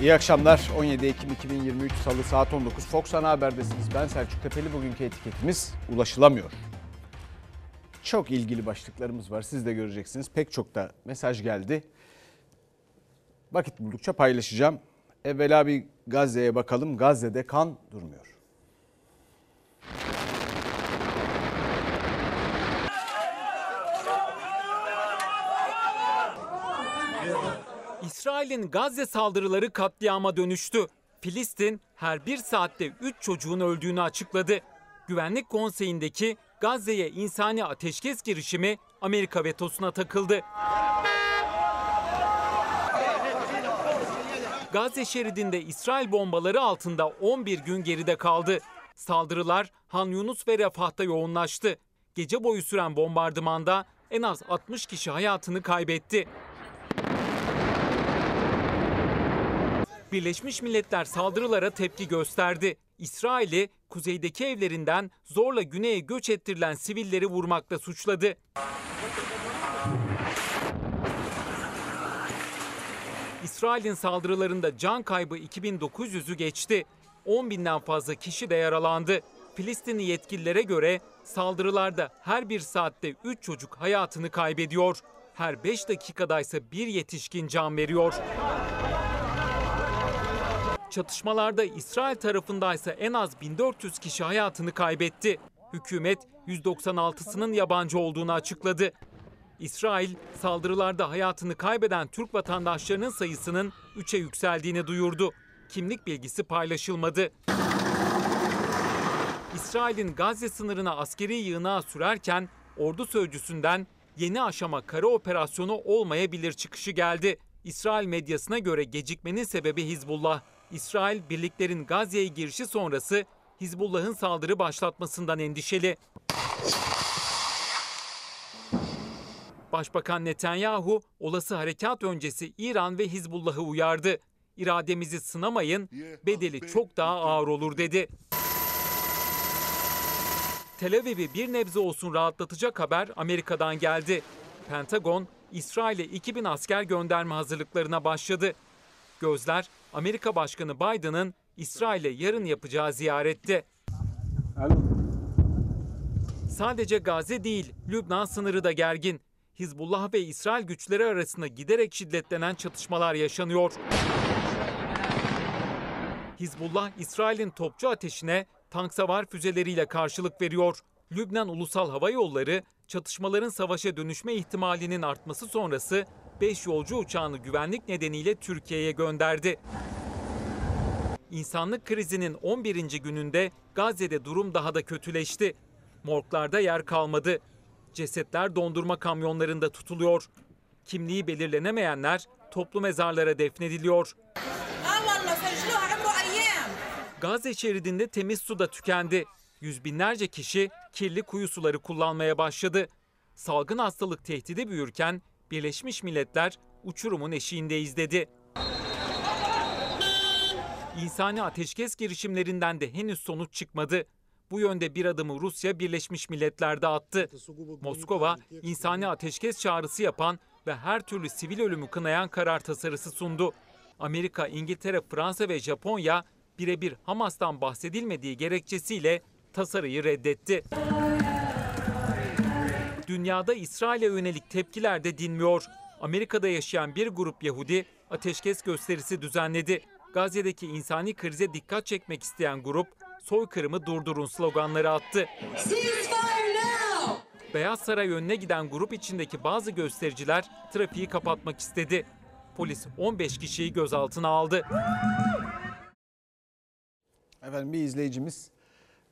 İyi akşamlar. 17 Ekim 2023 Salı saat 19 Fox Ana Haber'desiniz. Ben Selçuk Tepeli. Bugünkü etiketimiz ulaşılamıyor. Çok ilgili başlıklarımız var. Siz de göreceksiniz. Pek çok da mesaj geldi. Vakit buldukça paylaşacağım. Evvela bir Gazze'ye bakalım. Gazze'de kan durmuyor. İsrail'in Gazze saldırıları katliama dönüştü. Filistin her bir saatte 3 çocuğun öldüğünü açıkladı. Güvenlik Konseyi'ndeki Gazze'ye insani ateşkes girişimi Amerika vetosuna takıldı. Gazze şeridinde İsrail bombaları altında 11 gün geride kaldı. Saldırılar Han Yunus ve Refah'ta yoğunlaştı. Gece boyu süren bombardımanda en az 60 kişi hayatını kaybetti. Birleşmiş Milletler saldırılara tepki gösterdi. İsrail'i kuzeydeki evlerinden zorla güneye göç ettirilen sivilleri vurmakla suçladı. İsrail'in saldırılarında can kaybı 2900'ü geçti. 10 binden fazla kişi de yaralandı. Filistinli yetkililere göre saldırılarda her bir saatte 3 çocuk hayatını kaybediyor. Her 5 dakikada ise bir yetişkin can veriyor. Çatışmalarda İsrail tarafında ise en az 1400 kişi hayatını kaybetti. Hükümet 196'sının yabancı olduğunu açıkladı. İsrail saldırılarda hayatını kaybeden Türk vatandaşlarının sayısının 3'e yükseldiğini duyurdu. Kimlik bilgisi paylaşılmadı. İsrail'in Gazze sınırına askeri yığınağı sürerken ordu sözcüsünden yeni aşama kara operasyonu olmayabilir çıkışı geldi. İsrail medyasına göre gecikmenin sebebi Hizbullah. İsrail birliklerin Gazze'ye girişi sonrası Hizbullah'ın saldırı başlatmasından endişeli. Başbakan Netanyahu olası harekat öncesi İran ve Hizbullah'ı uyardı. İrademizi sınamayın, bedeli çok daha ağır olur dedi. Tel Aviv'i bir nebze olsun rahatlatacak haber Amerika'dan geldi. Pentagon, İsrail'e 2000 asker gönderme hazırlıklarına başladı. Gözler Amerika Başkanı Biden'ın İsrail'e yarın yapacağı ziyarette. Sadece Gazze değil, Lübnan sınırı da gergin. Hizbullah ve İsrail güçleri arasında giderek şiddetlenen çatışmalar yaşanıyor. Hizbullah, İsrail'in topçu ateşine tank savar füzeleriyle karşılık veriyor. Lübnan Ulusal Hava Yolları, çatışmaların savaşa dönüşme ihtimalinin artması sonrası 5 yolcu uçağını güvenlik nedeniyle Türkiye'ye gönderdi. İnsanlık krizinin 11. gününde Gazze'de durum daha da kötüleşti. Morglarda yer kalmadı. Cesetler dondurma kamyonlarında tutuluyor. Kimliği belirlenemeyenler toplu mezarlara defnediliyor. Gazze şeridinde temiz su da tükendi. Yüz binlerce kişi kirli kuyu suları kullanmaya başladı. Salgın hastalık tehdidi büyürken Birleşmiş Milletler uçurumun eşiğindeyiz dedi. İnsani ateşkes girişimlerinden de henüz sonuç çıkmadı. Bu yönde bir adımı Rusya Birleşmiş Milletler'de attı. Moskova, insani ateşkes çağrısı yapan ve her türlü sivil ölümü kınayan karar tasarısı sundu. Amerika, İngiltere, Fransa ve Japonya birebir Hamas'tan bahsedilmediği gerekçesiyle tasarıyı reddetti. Dünyada İsrail'e yönelik tepkiler de dinmiyor. Amerika'da yaşayan bir grup Yahudi ateşkes gösterisi düzenledi. Gazze'deki insani krize dikkat çekmek isteyen grup soykırımı durdurun sloganları attı. Beyaz Saray önüne giden grup içindeki bazı göstericiler trafiği kapatmak istedi. Polis 15 kişiyi gözaltına aldı. Efendim bir izleyicimiz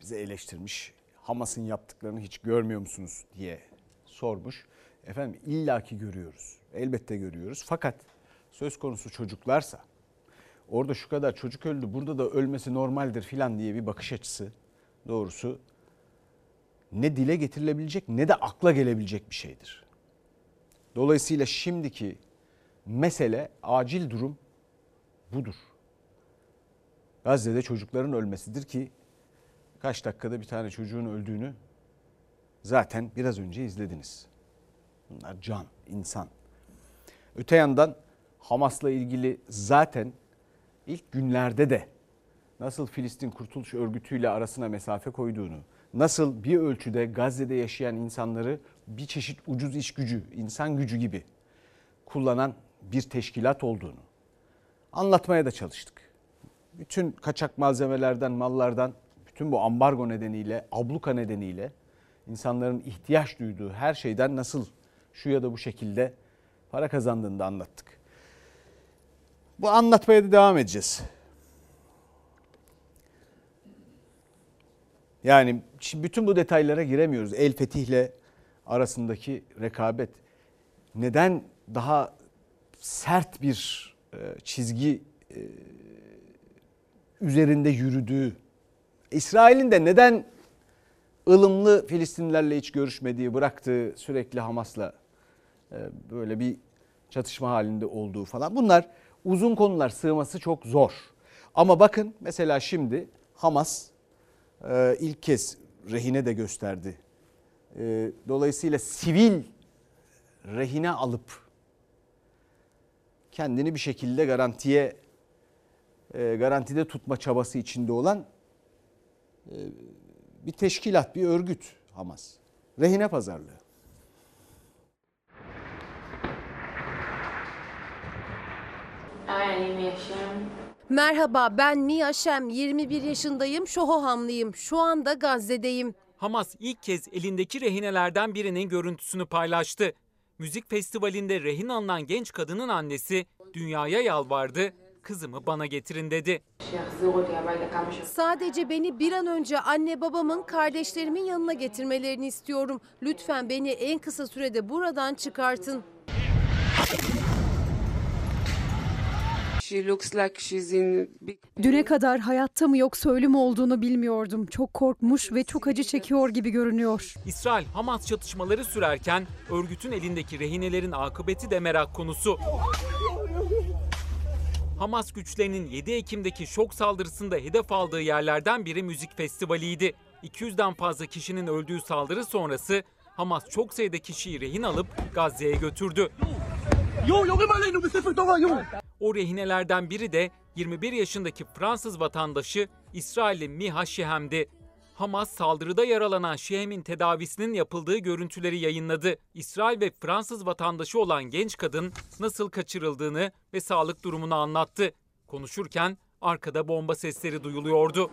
bize eleştirmiş. Hamas'ın yaptıklarını hiç görmüyor musunuz diye sormuş. Efendim illaki görüyoruz. Elbette görüyoruz. Fakat söz konusu çocuklarsa orada şu kadar çocuk öldü burada da ölmesi normaldir filan diye bir bakış açısı doğrusu ne dile getirilebilecek ne de akla gelebilecek bir şeydir. Dolayısıyla şimdiki mesele acil durum budur. Gazze'de çocukların ölmesidir ki kaç dakikada bir tane çocuğun öldüğünü zaten biraz önce izlediniz. Bunlar can, insan. Öte yandan Hamas'la ilgili zaten ilk günlerde de nasıl Filistin Kurtuluş Örgütü ile arasına mesafe koyduğunu, nasıl bir ölçüde Gazze'de yaşayan insanları bir çeşit ucuz iş gücü, insan gücü gibi kullanan bir teşkilat olduğunu anlatmaya da çalıştık. Bütün kaçak malzemelerden, mallardan, bütün bu ambargo nedeniyle, abluka nedeniyle insanların ihtiyaç duyduğu her şeyden nasıl şu ya da bu şekilde para kazandığını da anlattık. Bu anlatmaya da devam edeceğiz. Yani şimdi bütün bu detaylara giremiyoruz. El Fetih'le arasındaki rekabet neden daha sert bir e, çizgi e, üzerinde yürüdüğü, İsrail'in de neden ılımlı Filistinlilerle hiç görüşmediği, bıraktığı sürekli Hamas'la e, böyle bir çatışma halinde olduğu falan. Bunlar uzun konular sığması çok zor. Ama bakın mesela şimdi Hamas e, ilk kez rehine de gösterdi. E, Dolayısıyla sivil rehine alıp kendini bir şekilde garantiye garantide tutma çabası içinde olan bir teşkilat, bir örgüt Hamas. Rehine pazarlığı. Merhaba ben Mia Şem, 21 yaşındayım, Şohohamlıyım. Şu anda Gazze'deyim. Hamas ilk kez elindeki rehinelerden birinin görüntüsünü paylaştı. Müzik festivalinde rehin alınan genç kadının annesi dünyaya yalvardı, kızımı bana getirin dedi. Sadece beni bir an önce anne babamın kardeşlerimin yanına getirmelerini istiyorum. Lütfen beni en kısa sürede buradan çıkartın. Düne kadar hayatta mı yoksa ölüm olduğunu bilmiyordum. Çok korkmuş ve çok acı çekiyor gibi görünüyor. İsrail-Hamas çatışmaları sürerken örgütün elindeki rehinelerin akıbeti de merak konusu. Hamas güçlerinin 7 Ekim'deki şok saldırısında hedef aldığı yerlerden biri müzik festivaliydi. 200'den fazla kişinin öldüğü saldırı sonrası Hamas çok sayıda kişiyi rehin alıp Gazze'ye götürdü. O rehinelerden biri de 21 yaşındaki Fransız vatandaşı İsrailli Miha Şihem'di. Hamas saldırıda yaralanan Şehem'in tedavisinin yapıldığı görüntüleri yayınladı. İsrail ve Fransız vatandaşı olan genç kadın nasıl kaçırıldığını ve sağlık durumunu anlattı. Konuşurken arkada bomba sesleri duyuluyordu.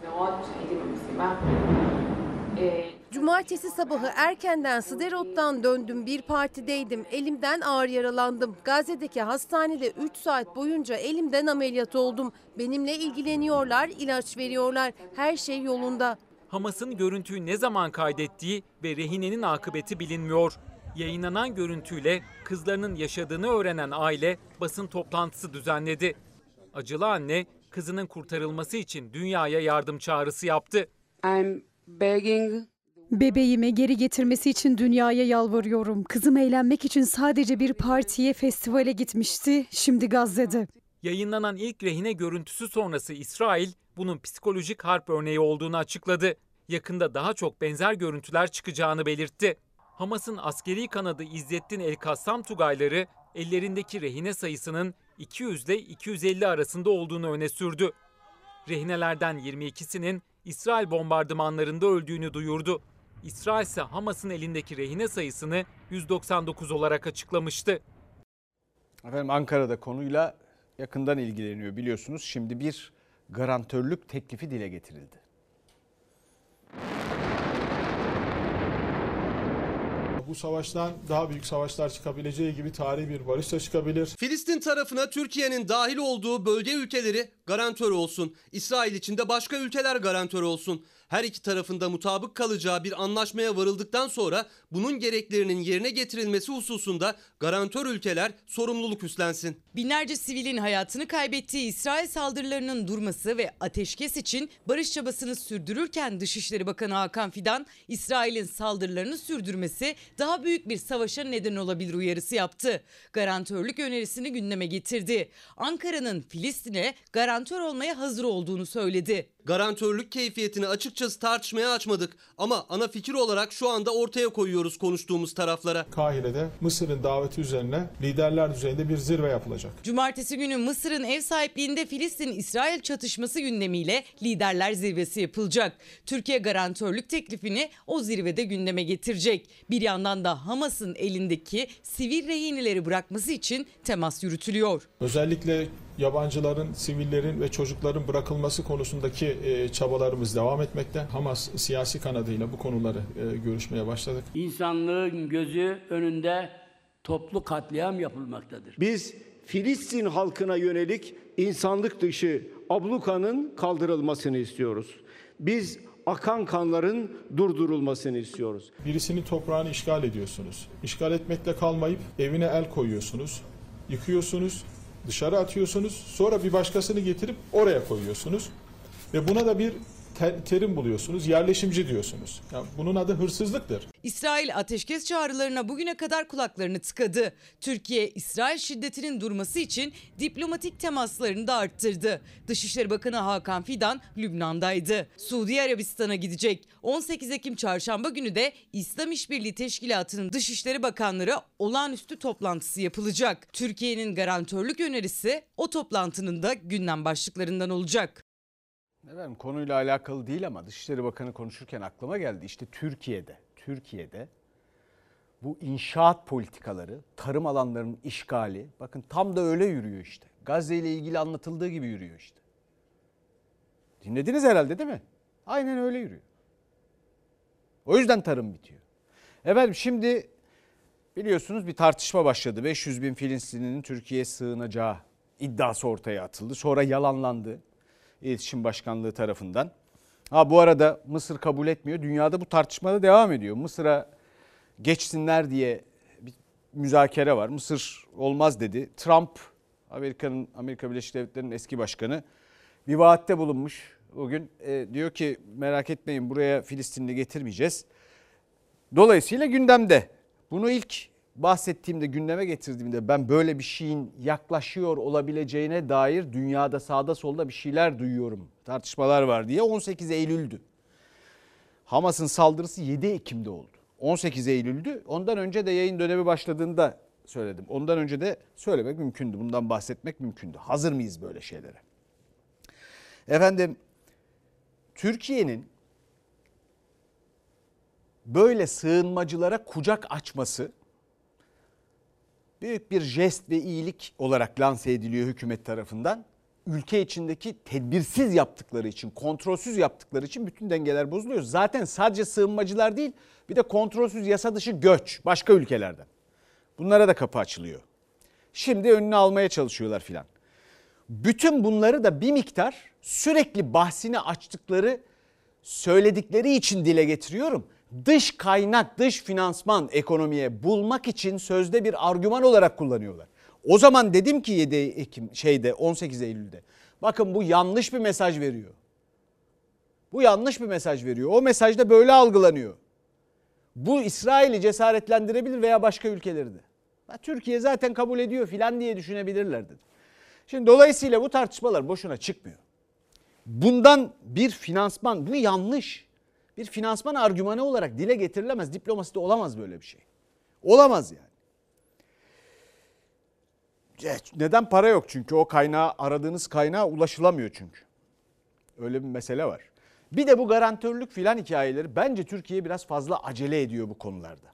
Cumartesi sabahı erkenden Siderot'tan döndüm bir partideydim. Elimden ağır yaralandım. Gazze'deki hastanede 3 saat boyunca elimden ameliyat oldum. Benimle ilgileniyorlar, ilaç veriyorlar. Her şey yolunda. Hamas'ın görüntüyü ne zaman kaydettiği ve rehinenin akıbeti bilinmiyor. Yayınlanan görüntüyle kızlarının yaşadığını öğrenen aile basın toplantısı düzenledi. Acılı anne kızının kurtarılması için dünyaya yardım çağrısı yaptı. I'm begging Bebeğimi geri getirmesi için dünyaya yalvarıyorum. Kızım eğlenmek için sadece bir partiye, festivale gitmişti. Şimdi Gazze'de. Yayınlanan ilk rehine görüntüsü sonrası İsrail bunun psikolojik harp örneği olduğunu açıkladı. Yakında daha çok benzer görüntüler çıkacağını belirtti. Hamas'ın askeri kanadı İzzettin El Kassam Tugayları ellerindeki rehine sayısının 200 ile 250 arasında olduğunu öne sürdü. Rehinelerden 22'sinin İsrail bombardımanlarında öldüğünü duyurdu. İsrail ise Hamas'ın elindeki rehine sayısını 199 olarak açıklamıştı. Efendim Ankara'da konuyla yakından ilgileniyor biliyorsunuz. Şimdi bir garantörlük teklifi dile getirildi. Bu savaştan daha büyük savaşlar çıkabileceği gibi tarihi bir barış da çıkabilir. Filistin tarafına Türkiye'nin dahil olduğu bölge ülkeleri garantör olsun. İsrail için de başka ülkeler garantör olsun. Her iki tarafında mutabık kalacağı bir anlaşmaya varıldıktan sonra bunun gereklerinin yerine getirilmesi hususunda garantör ülkeler sorumluluk üstlensin. Binlerce sivilin hayatını kaybettiği İsrail saldırılarının durması ve ateşkes için barış çabasını sürdürürken Dışişleri Bakanı Hakan Fidan, İsrail'in saldırılarını sürdürmesi daha büyük bir savaşa neden olabilir uyarısı yaptı. Garantörlük önerisini gündeme getirdi. Ankara'nın Filistin'e garantör olmaya hazır olduğunu söyledi. Garantörlük keyfiyetini açıkçası tartışmaya açmadık ama ana fikir olarak şu anda ortaya koyuyoruz konuştuğumuz taraflara. Kahire'de Mısır'ın daveti üzerine liderler düzeyinde bir zirve yapılacak. Cumartesi günü Mısır'ın ev sahipliğinde Filistin-İsrail çatışması gündemiyle liderler zirvesi yapılacak. Türkiye garantörlük teklifini o zirvede gündeme getirecek. Bir yandan da Hamas'ın elindeki sivil rehineleri bırakması için temas yürütülüyor. Özellikle yabancıların, sivillerin ve çocukların bırakılması konusundaki e, çabalarımız devam etmekte. Hamas siyasi kanadıyla bu konuları e, görüşmeye başladık. İnsanlığın gözü önünde toplu katliam yapılmaktadır. Biz Filistin halkına yönelik insanlık dışı ablukanın kaldırılmasını istiyoruz. Biz akan kanların durdurulmasını istiyoruz. Birisinin toprağını işgal ediyorsunuz. İşgal etmekle kalmayıp evine el koyuyorsunuz, yıkıyorsunuz, dışarı atıyorsunuz. Sonra bir başkasını getirip oraya koyuyorsunuz. Ve buna da bir te- terim buluyorsunuz. Yerleşimci diyorsunuz. Yani bunun adı hırsızlıktır. İsrail ateşkes çağrılarına bugüne kadar kulaklarını tıkadı. Türkiye, İsrail şiddetinin durması için diplomatik temaslarını da arttırdı. Dışişleri Bakanı Hakan Fidan Lübnan'daydı. Suudi Arabistan'a gidecek. 18 Ekim çarşamba günü de İslam İşbirliği Teşkilatı'nın Dışişleri Bakanları olağanüstü toplantısı yapılacak. Türkiye'nin garantörlük önerisi o toplantının da gündem başlıklarından olacak. Efendim konuyla alakalı değil ama Dışişleri Bakanı konuşurken aklıma geldi. İşte Türkiye'de, Türkiye'de bu inşaat politikaları, tarım alanlarının işgali bakın tam da öyle yürüyor işte. Gazze ile ilgili anlatıldığı gibi yürüyor işte. Dinlediniz herhalde değil mi? Aynen öyle yürüyor. O yüzden tarım bitiyor. Efendim şimdi biliyorsunuz bir tartışma başladı. 500 bin Filistinlinin Türkiye'ye sığınacağı iddiası ortaya atıldı. Sonra yalanlandı. İletişim Başkanlığı tarafından. Ha bu arada Mısır kabul etmiyor. Dünyada bu tartışmada devam ediyor. Mısır'a geçsinler diye bir müzakere var. Mısır olmaz dedi. Trump Amerika'nın Amerika Birleşik Devletleri'nin eski başkanı bir vaatte bulunmuş. Bugün e, diyor ki merak etmeyin buraya Filistinli getirmeyeceğiz. Dolayısıyla gündemde. Bunu ilk bahsettiğimde gündeme getirdiğimde ben böyle bir şeyin yaklaşıyor olabileceğine dair dünyada sağda solda bir şeyler duyuyorum. Tartışmalar var diye 18 Eylül'dü. Hamas'ın saldırısı 7 Ekim'de oldu. 18 Eylül'dü. Ondan önce de yayın dönemi başladığında söyledim. Ondan önce de söylemek mümkündü. Bundan bahsetmek mümkündü. Hazır mıyız böyle şeylere? Efendim Türkiye'nin böyle sığınmacılara kucak açması büyük bir jest ve iyilik olarak lanse ediliyor hükümet tarafından. Ülke içindeki tedbirsiz yaptıkları için, kontrolsüz yaptıkları için bütün dengeler bozuluyor. Zaten sadece sığınmacılar değil, bir de kontrolsüz yasa dışı göç başka ülkelerden. Bunlara da kapı açılıyor. Şimdi önünü almaya çalışıyorlar filan. Bütün bunları da bir miktar sürekli bahsini açtıkları, söyledikleri için dile getiriyorum dış kaynak, dış finansman ekonomiye bulmak için sözde bir argüman olarak kullanıyorlar. O zaman dedim ki 7 Ekim şeyde 18 Eylül'de. Bakın bu yanlış bir mesaj veriyor. Bu yanlış bir mesaj veriyor. O mesaj da böyle algılanıyor. Bu İsrail'i cesaretlendirebilir veya başka ülkeleri de. Türkiye zaten kabul ediyor filan diye düşünebilirler. Şimdi dolayısıyla bu tartışmalar boşuna çıkmıyor. Bundan bir finansman bu yanlış bir finansman argümanı olarak dile getirilemez. Diplomaside olamaz böyle bir şey. Olamaz yani. Neden para yok çünkü o kaynağı aradığınız kaynağa ulaşılamıyor çünkü. Öyle bir mesele var. Bir de bu garantörlük filan hikayeleri bence Türkiye biraz fazla acele ediyor bu konularda.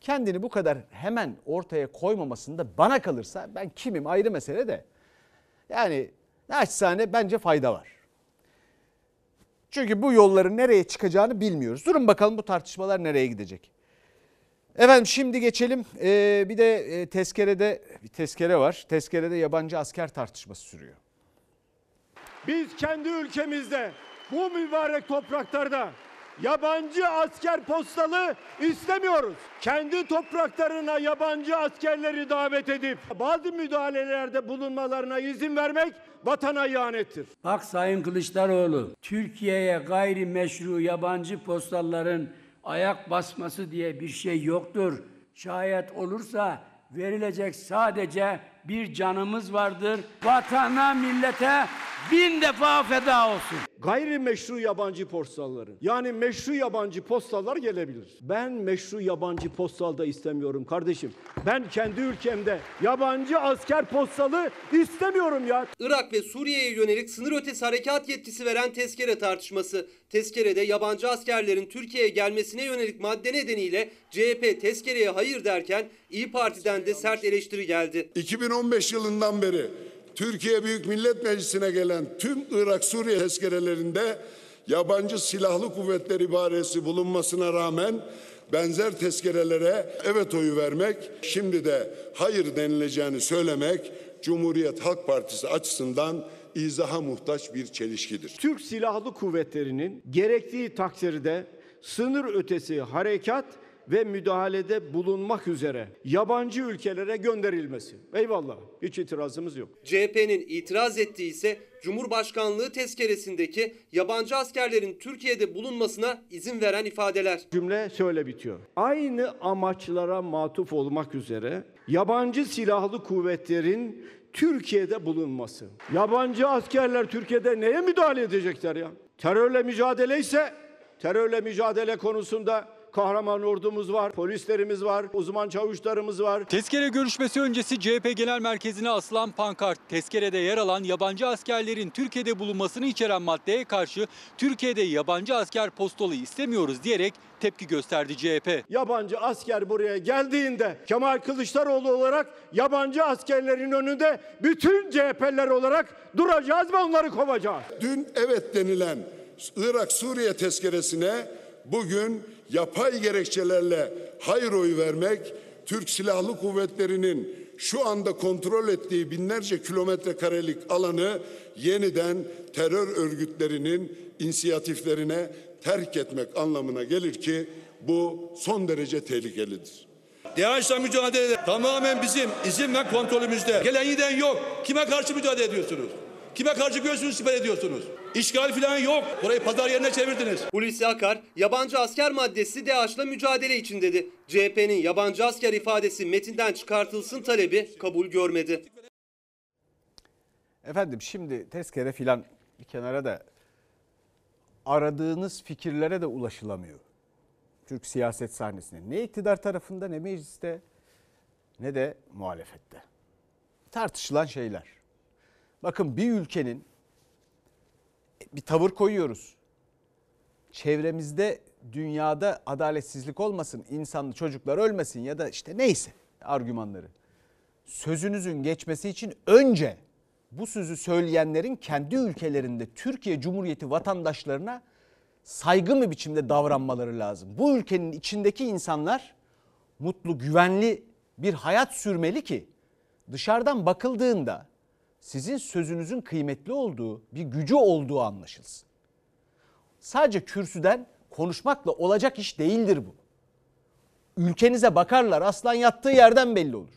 Kendini bu kadar hemen ortaya koymamasında bana kalırsa ben kimim ayrı mesele de. Yani naçizane bence fayda var. Çünkü bu yolların nereye çıkacağını bilmiyoruz. Durun bakalım bu tartışmalar nereye gidecek. Efendim şimdi geçelim. Ee, bir de e, tezkerede bir tezkere var. Tezkerede yabancı asker tartışması sürüyor. Biz kendi ülkemizde bu mübarek topraklarda yabancı asker postalı istemiyoruz. Kendi topraklarına yabancı askerleri davet edip bazı müdahalelerde bulunmalarına izin vermek vatana ihanettir. Bak Sayın Kılıçdaroğlu, Türkiye'ye gayri meşru yabancı postalların ayak basması diye bir şey yoktur. Şayet olursa verilecek sadece bir canımız vardır. Vatana, millete bin defa feda olsun. Gayrimeşru yabancı postalların yani meşru yabancı postallar gelebilir. Ben meşru yabancı postal da istemiyorum kardeşim. Ben kendi ülkemde yabancı asker postalı istemiyorum ya. Irak ve Suriye'ye yönelik sınır ötesi harekat yetkisi veren tezkere tartışması. Tezkerede yabancı askerlerin Türkiye'ye gelmesine yönelik madde nedeniyle CHP tezkereye hayır derken İyi Parti'den de sert eleştiri geldi. 2015 yılından beri Türkiye Büyük Millet Meclisi'ne gelen tüm Irak Suriye tezkerelerinde yabancı silahlı kuvvetler ibaresi bulunmasına rağmen benzer tezkerelere evet oyu vermek, şimdi de hayır denileceğini söylemek Cumhuriyet Halk Partisi açısından izaha muhtaç bir çelişkidir. Türk Silahlı Kuvvetleri'nin gerektiği takdirde sınır ötesi harekat ve müdahalede bulunmak üzere yabancı ülkelere gönderilmesi. Eyvallah. Hiç itirazımız yok. CHP'nin itiraz ettiği ise Cumhurbaşkanlığı tezkeresindeki yabancı askerlerin Türkiye'de bulunmasına izin veren ifadeler. Cümle şöyle bitiyor. Aynı amaçlara matuf olmak üzere yabancı silahlı kuvvetlerin Türkiye'de bulunması. Yabancı askerler Türkiye'de neye müdahale edecekler ya? Terörle mücadele ise terörle mücadele konusunda kahraman ordumuz var, polislerimiz var, uzman çavuşlarımız var. Tezkere görüşmesi öncesi CHP Genel Merkezi'ne asılan pankart, tezkerede yer alan yabancı askerlerin Türkiye'de bulunmasını içeren maddeye karşı Türkiye'de yabancı asker postolu istemiyoruz diyerek tepki gösterdi CHP. Yabancı asker buraya geldiğinde Kemal Kılıçdaroğlu olarak yabancı askerlerin önünde bütün CHP'ler olarak duracağız ve onları kovacağız. Dün evet denilen Irak Suriye tezkeresine bugün yapay gerekçelerle hayır oyu vermek Türk Silahlı Kuvvetleri'nin şu anda kontrol ettiği binlerce kilometre karelik alanı yeniden terör örgütlerinin inisiyatiflerine terk etmek anlamına gelir ki bu son derece tehlikelidir. DAEŞ'le mücadelede tamamen bizim izin ve kontrolümüzde. Gelen giden yok. Kime karşı mücadele ediyorsunuz? Kime karşı göğsünüzü siper ediyorsunuz? İşgal falan yok. Burayı pazar yerine çevirdiniz. Hulusi Akar, yabancı asker maddesi DAEŞ'la mücadele için dedi. CHP'nin yabancı asker ifadesi metinden çıkartılsın talebi kabul görmedi. Efendim şimdi tezkere filan bir kenara da aradığınız fikirlere de ulaşılamıyor. Türk siyaset sahnesinde. Ne iktidar tarafında ne mecliste ne de muhalefette. Tartışılan şeyler. Bakın bir ülkenin bir tavır koyuyoruz. Çevremizde dünyada adaletsizlik olmasın, insanlı çocuklar ölmesin ya da işte neyse argümanları. Sözünüzün geçmesi için önce bu sözü söyleyenlerin kendi ülkelerinde Türkiye Cumhuriyeti vatandaşlarına saygı mı biçimde davranmaları lazım. Bu ülkenin içindeki insanlar mutlu, güvenli bir hayat sürmeli ki dışarıdan bakıldığında sizin sözünüzün kıymetli olduğu, bir gücü olduğu anlaşılsın. Sadece kürsüden konuşmakla olacak iş değildir bu. Ülkenize bakarlar aslan yattığı yerden belli olur.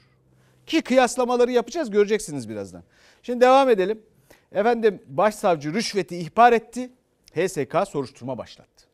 Ki kıyaslamaları yapacağız göreceksiniz birazdan. Şimdi devam edelim. Efendim başsavcı rüşveti ihbar etti. HSK soruşturma başlattı.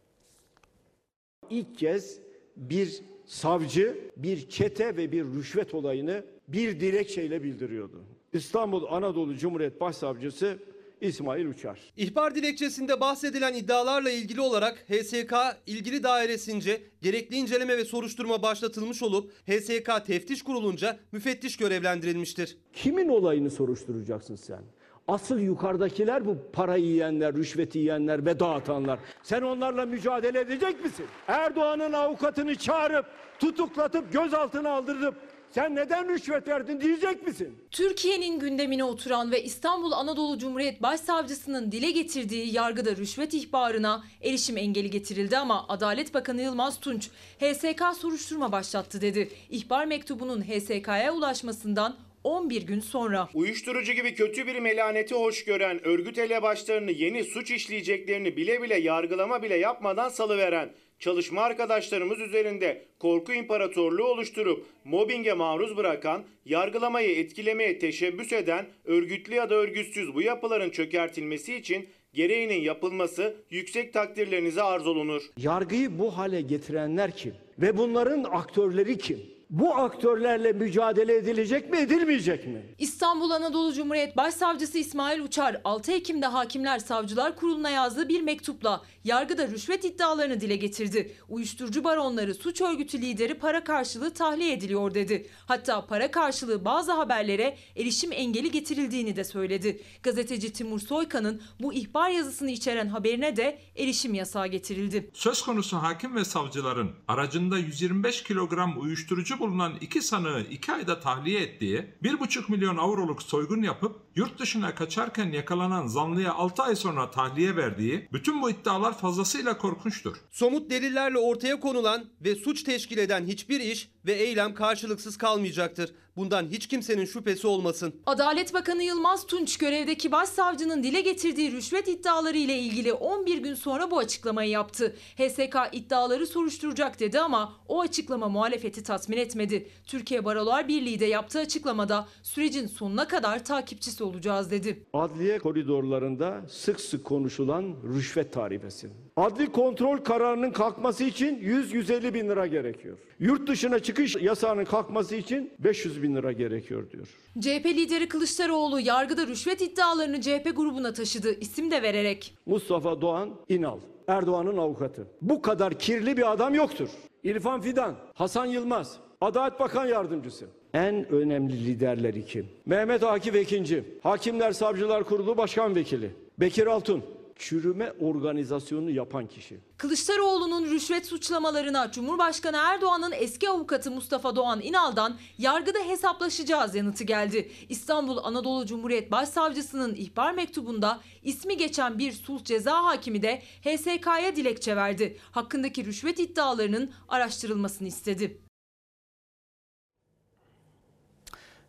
İlk kez bir savcı bir çete ve bir rüşvet olayını bir dilekçeyle bildiriyordu. İstanbul Anadolu Cumhuriyet Başsavcısı İsmail Uçar. İhbar dilekçesinde bahsedilen iddialarla ilgili olarak HSK ilgili dairesince gerekli inceleme ve soruşturma başlatılmış olup HSK teftiş kurulunca müfettiş görevlendirilmiştir. Kimin olayını soruşturacaksın sen? Asıl yukarıdakiler bu parayı yiyenler, rüşveti yiyenler ve dağıtanlar. Sen onlarla mücadele edecek misin? Erdoğan'ın avukatını çağırıp, tutuklatıp, gözaltına aldırıp sen neden rüşvet verdin diyecek misin? Türkiye'nin gündemine oturan ve İstanbul Anadolu Cumhuriyet Başsavcısının dile getirdiği yargıda rüşvet ihbarına erişim engeli getirildi ama Adalet Bakanı Yılmaz Tunç HSK soruşturma başlattı dedi. İhbar mektubunun HSK'ya ulaşmasından 11 gün sonra. Uyuşturucu gibi kötü bir melaneti hoş gören, örgüt elebaşlarını yeni suç işleyeceklerini bile bile yargılama bile yapmadan salıveren, çalışma arkadaşlarımız üzerinde korku imparatorluğu oluşturup mobbinge maruz bırakan, yargılamayı etkilemeye teşebbüs eden, örgütlü ya da örgütsüz bu yapıların çökertilmesi için gereğinin yapılması yüksek takdirlerinize arz olunur. Yargıyı bu hale getirenler kim? Ve bunların aktörleri kim? Bu aktörlerle mücadele edilecek mi edilmeyecek mi? İstanbul Anadolu Cumhuriyet Başsavcısı İsmail Uçar 6 Ekim'de Hakimler Savcılar Kurulu'na yazdığı bir mektupla yargıda rüşvet iddialarını dile getirdi. Uyuşturucu baronları suç örgütü lideri para karşılığı tahliye ediliyor dedi. Hatta para karşılığı bazı haberlere erişim engeli getirildiğini de söyledi. Gazeteci Timur Soykan'ın bu ihbar yazısını içeren haberine de erişim yasağı getirildi. Söz konusu hakim ve savcıların aracında 125 kilogram uyuşturucu bulunan iki sanığı iki ayda tahliye ettiği, 1,5 milyon avroluk soygun yapıp yurt dışına kaçarken yakalanan zanlıya 6 ay sonra tahliye verdiği, bütün bu iddialar fazlasıyla korkunçtur. Somut delillerle ortaya konulan ve suç teşkil eden hiçbir iş ve eylem karşılıksız kalmayacaktır. Bundan hiç kimsenin şüphesi olmasın. Adalet Bakanı Yılmaz Tunç görevdeki başsavcının dile getirdiği rüşvet iddiaları ile ilgili 11 gün sonra bu açıklamayı yaptı. HSK iddiaları soruşturacak dedi ama o açıklama muhalefeti tatmin etmedi. Türkiye Barolar Birliği de yaptığı açıklamada sürecin sonuna kadar takipçisi olacağız dedi. Adliye koridorlarında sık sık konuşulan rüşvet tarifesi. Adli kontrol kararının kalkması için 100-150 bin lira gerekiyor. Yurt dışına çıkış yasağının kalkması için 500 bin lira gerekiyor diyor. CHP lideri Kılıçdaroğlu yargıda rüşvet iddialarını CHP grubuna taşıdı isim de vererek. Mustafa Doğan İnal, Erdoğan'ın avukatı. Bu kadar kirli bir adam yoktur. İrfan Fidan, Hasan Yılmaz, Adalet Bakan Yardımcısı. En önemli liderleri kim? Mehmet Akif Ekinci, Hakimler Savcılar Kurulu Başkan Vekili. Bekir Altun, çürüme organizasyonu yapan kişi. Kılıçdaroğlu'nun rüşvet suçlamalarına Cumhurbaşkanı Erdoğan'ın eski avukatı Mustafa Doğan İnal'dan yargıda hesaplaşacağız yanıtı geldi. İstanbul Anadolu Cumhuriyet Başsavcısının ihbar mektubunda ismi geçen bir sulh ceza hakimi de HSK'ya dilekçe verdi. Hakkındaki rüşvet iddialarının araştırılmasını istedi.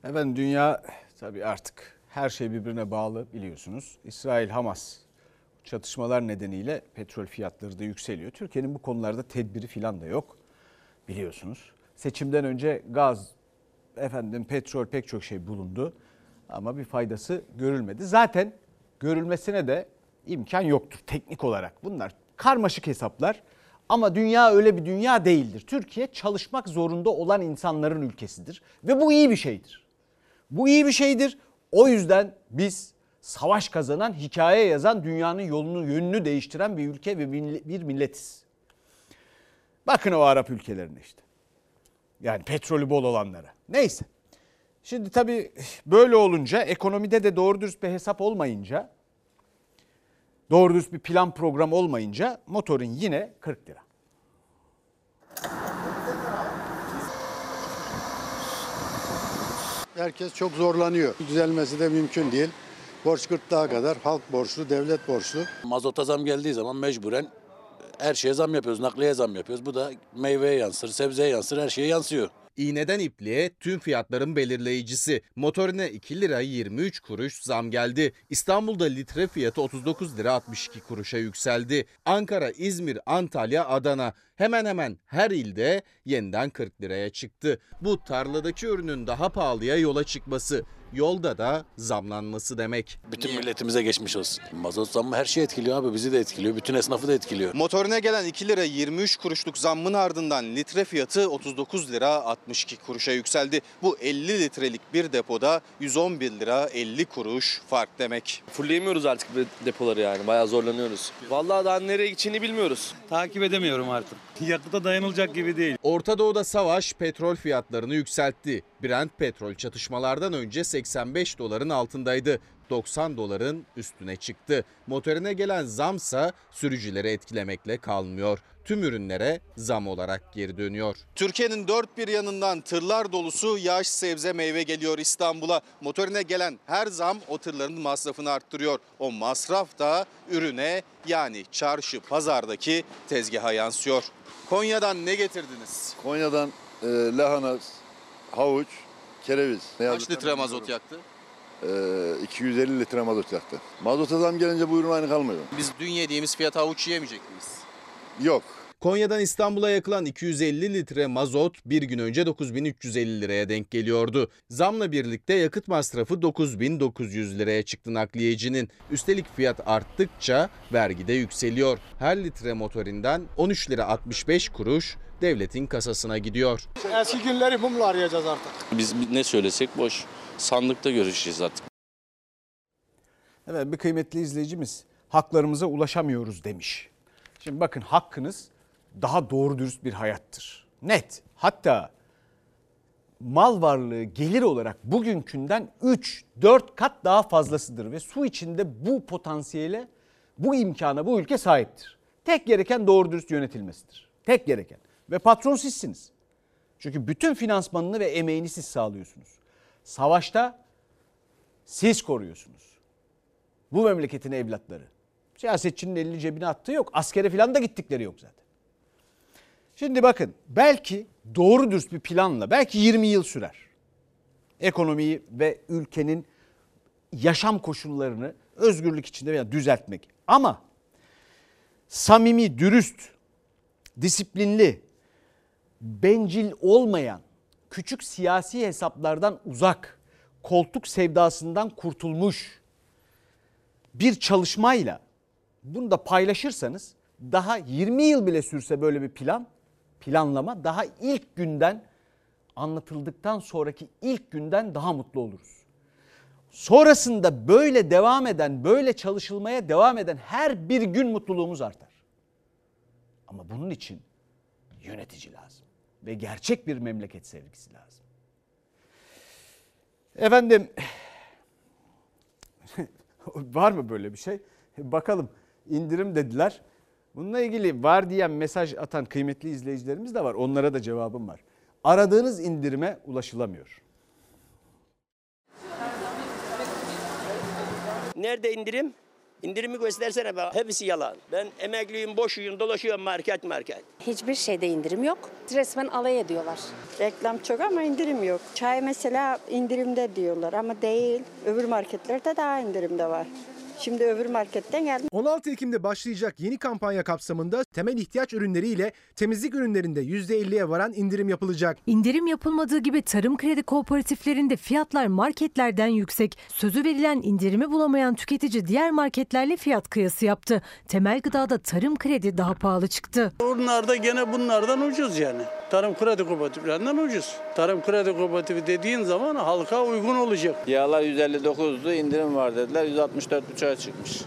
Efendim dünya tabii artık her şey birbirine bağlı biliyorsunuz. İsrail-Hamas çatışmalar nedeniyle petrol fiyatları da yükseliyor. Türkiye'nin bu konularda tedbiri falan da yok biliyorsunuz. Seçimden önce gaz, efendim petrol pek çok şey bulundu ama bir faydası görülmedi. Zaten görülmesine de imkan yoktur teknik olarak. Bunlar karmaşık hesaplar ama dünya öyle bir dünya değildir. Türkiye çalışmak zorunda olan insanların ülkesidir ve bu iyi bir şeydir. Bu iyi bir şeydir. O yüzden biz savaş kazanan, hikaye yazan, dünyanın yolunu, yönünü değiştiren bir ülke ve bir milletiz. Bakın o Arap ülkelerine işte. Yani petrolü bol olanlara. Neyse. Şimdi tabii böyle olunca ekonomide de doğru dürüst bir hesap olmayınca doğru dürüst bir plan program olmayınca motorun yine 40 lira. Herkes çok zorlanıyor. Düzelmesi de mümkün değil. Borç gırtlağa kadar halk borçlu, devlet borçlu. Mazota zam geldiği zaman mecburen her şeye zam yapıyoruz, nakliye zam yapıyoruz. Bu da meyveye yansır, sebzeye yansır, her şeye yansıyor. İğneden ipliğe tüm fiyatların belirleyicisi. Motorine 2 lira 23 kuruş zam geldi. İstanbul'da litre fiyatı 39 lira 62 kuruşa yükseldi. Ankara, İzmir, Antalya, Adana hemen hemen her ilde yeniden 40 liraya çıktı. Bu tarladaki ürünün daha pahalıya yola çıkması yolda da zamlanması demek. Bütün milletimize geçmiş olsun. Mazot zammı her şeyi etkiliyor abi. Bizi de etkiliyor. Bütün esnafı da etkiliyor. Motorine gelen 2 lira 23 kuruşluk zammın ardından litre fiyatı 39 lira 62 kuruşa yükseldi. Bu 50 litrelik bir depoda 111 lira 50 kuruş fark demek. Fulleyemiyoruz artık depoları yani. Bayağı zorlanıyoruz. Vallahi daha nereye gideceğini bilmiyoruz. Takip edemiyorum artık. Yakıta dayanılacak gibi değil. Orta Doğu'da savaş petrol fiyatlarını yükseltti. Brent petrol çatışmalardan önce 85 doların altındaydı. 90 doların üstüne çıktı. Motorine gelen zamsa sürücüleri etkilemekle kalmıyor. Tüm ürünlere zam olarak geri dönüyor. Türkiye'nin dört bir yanından tırlar dolusu yaş sebze meyve geliyor İstanbul'a. Motorine gelen her zam o tırların masrafını arttırıyor. O masraf da ürüne yani çarşı pazardaki tezgaha yansıyor. Konya'dan ne getirdiniz? Konya'dan e, lahana, havuç, kereviz. Ne Kaç litre mazot yaktı? E, 250 litre mazot yaktı. Mazota zam gelince bu ürün aynı kalmıyor. Biz dün yediğimiz fiyat havuç yiyemeyecek miyiz? Yok. Konya'dan İstanbul'a yakılan 250 litre mazot bir gün önce 9350 liraya denk geliyordu. Zamla birlikte yakıt masrafı 9900 liraya çıktı nakliyecinin. Üstelik fiyat arttıkça vergi de yükseliyor. Her litre motorinden 13 lira 65 kuruş devletin kasasına gidiyor. Eski günleri mumla arayacağız artık. Biz ne söylesek boş. Sandıkta görüşeceğiz artık. Evet bir kıymetli izleyicimiz haklarımıza ulaşamıyoruz demiş. Şimdi bakın hakkınız daha doğru dürüst bir hayattır. Net. Hatta mal varlığı gelir olarak bugünkünden 3-4 kat daha fazlasıdır ve su içinde bu potansiyele, bu imkana bu ülke sahiptir. Tek gereken doğru dürüst yönetilmesidir. Tek gereken. Ve patron sizsiniz. Çünkü bütün finansmanını ve emeğini siz sağlıyorsunuz. Savaşta siz koruyorsunuz. Bu memleketin evlatları. Siyasetçinin elini cebine attığı yok. Askere falan da gittikleri yok zaten. Şimdi bakın belki doğru dürüst bir planla belki 20 yıl sürer. Ekonomiyi ve ülkenin yaşam koşullarını özgürlük içinde veya düzeltmek. Ama samimi, dürüst, disiplinli, bencil olmayan, küçük siyasi hesaplardan uzak, koltuk sevdasından kurtulmuş bir çalışmayla bunu da paylaşırsanız daha 20 yıl bile sürse böyle bir plan, planlama daha ilk günden anlatıldıktan sonraki ilk günden daha mutlu oluruz. Sonrasında böyle devam eden, böyle çalışılmaya devam eden her bir gün mutluluğumuz artar. Ama bunun için yönetici lazım ve gerçek bir memleket sevgisi lazım. Efendim var mı böyle bir şey? Bakalım indirim dediler. Bununla ilgili var diyen mesaj atan kıymetli izleyicilerimiz de var. Onlara da cevabım var. Aradığınız indirime ulaşılamıyor. Nerede indirim? İndirimi göstersene be. Hepsi yalan. Ben emekliyim, boşuyum, dolaşıyorum market market. Hiçbir şeyde indirim yok. Resmen alay ediyorlar. Reklam çok ama indirim yok. Çay mesela indirimde diyorlar ama değil. Öbür marketlerde daha indirimde var. Şimdi öbür marketten geldim. 16 Ekim'de başlayacak yeni kampanya kapsamında temel ihtiyaç ürünleriyle temizlik ürünlerinde %50'ye varan indirim yapılacak. İndirim yapılmadığı gibi tarım kredi kooperatiflerinde fiyatlar marketlerden yüksek. Sözü verilen indirimi bulamayan tüketici diğer marketlerle fiyat kıyası yaptı. Temel gıdada tarım kredi daha pahalı çıktı. Bunlar da gene bunlardan ucuz yani. Tarım kredi kooperatiflerinden ucuz. Tarım kredi kooperatifi dediğin zaman halka uygun olacak. Yağlar 159'du indirim var dediler 164,5'a çıkmış.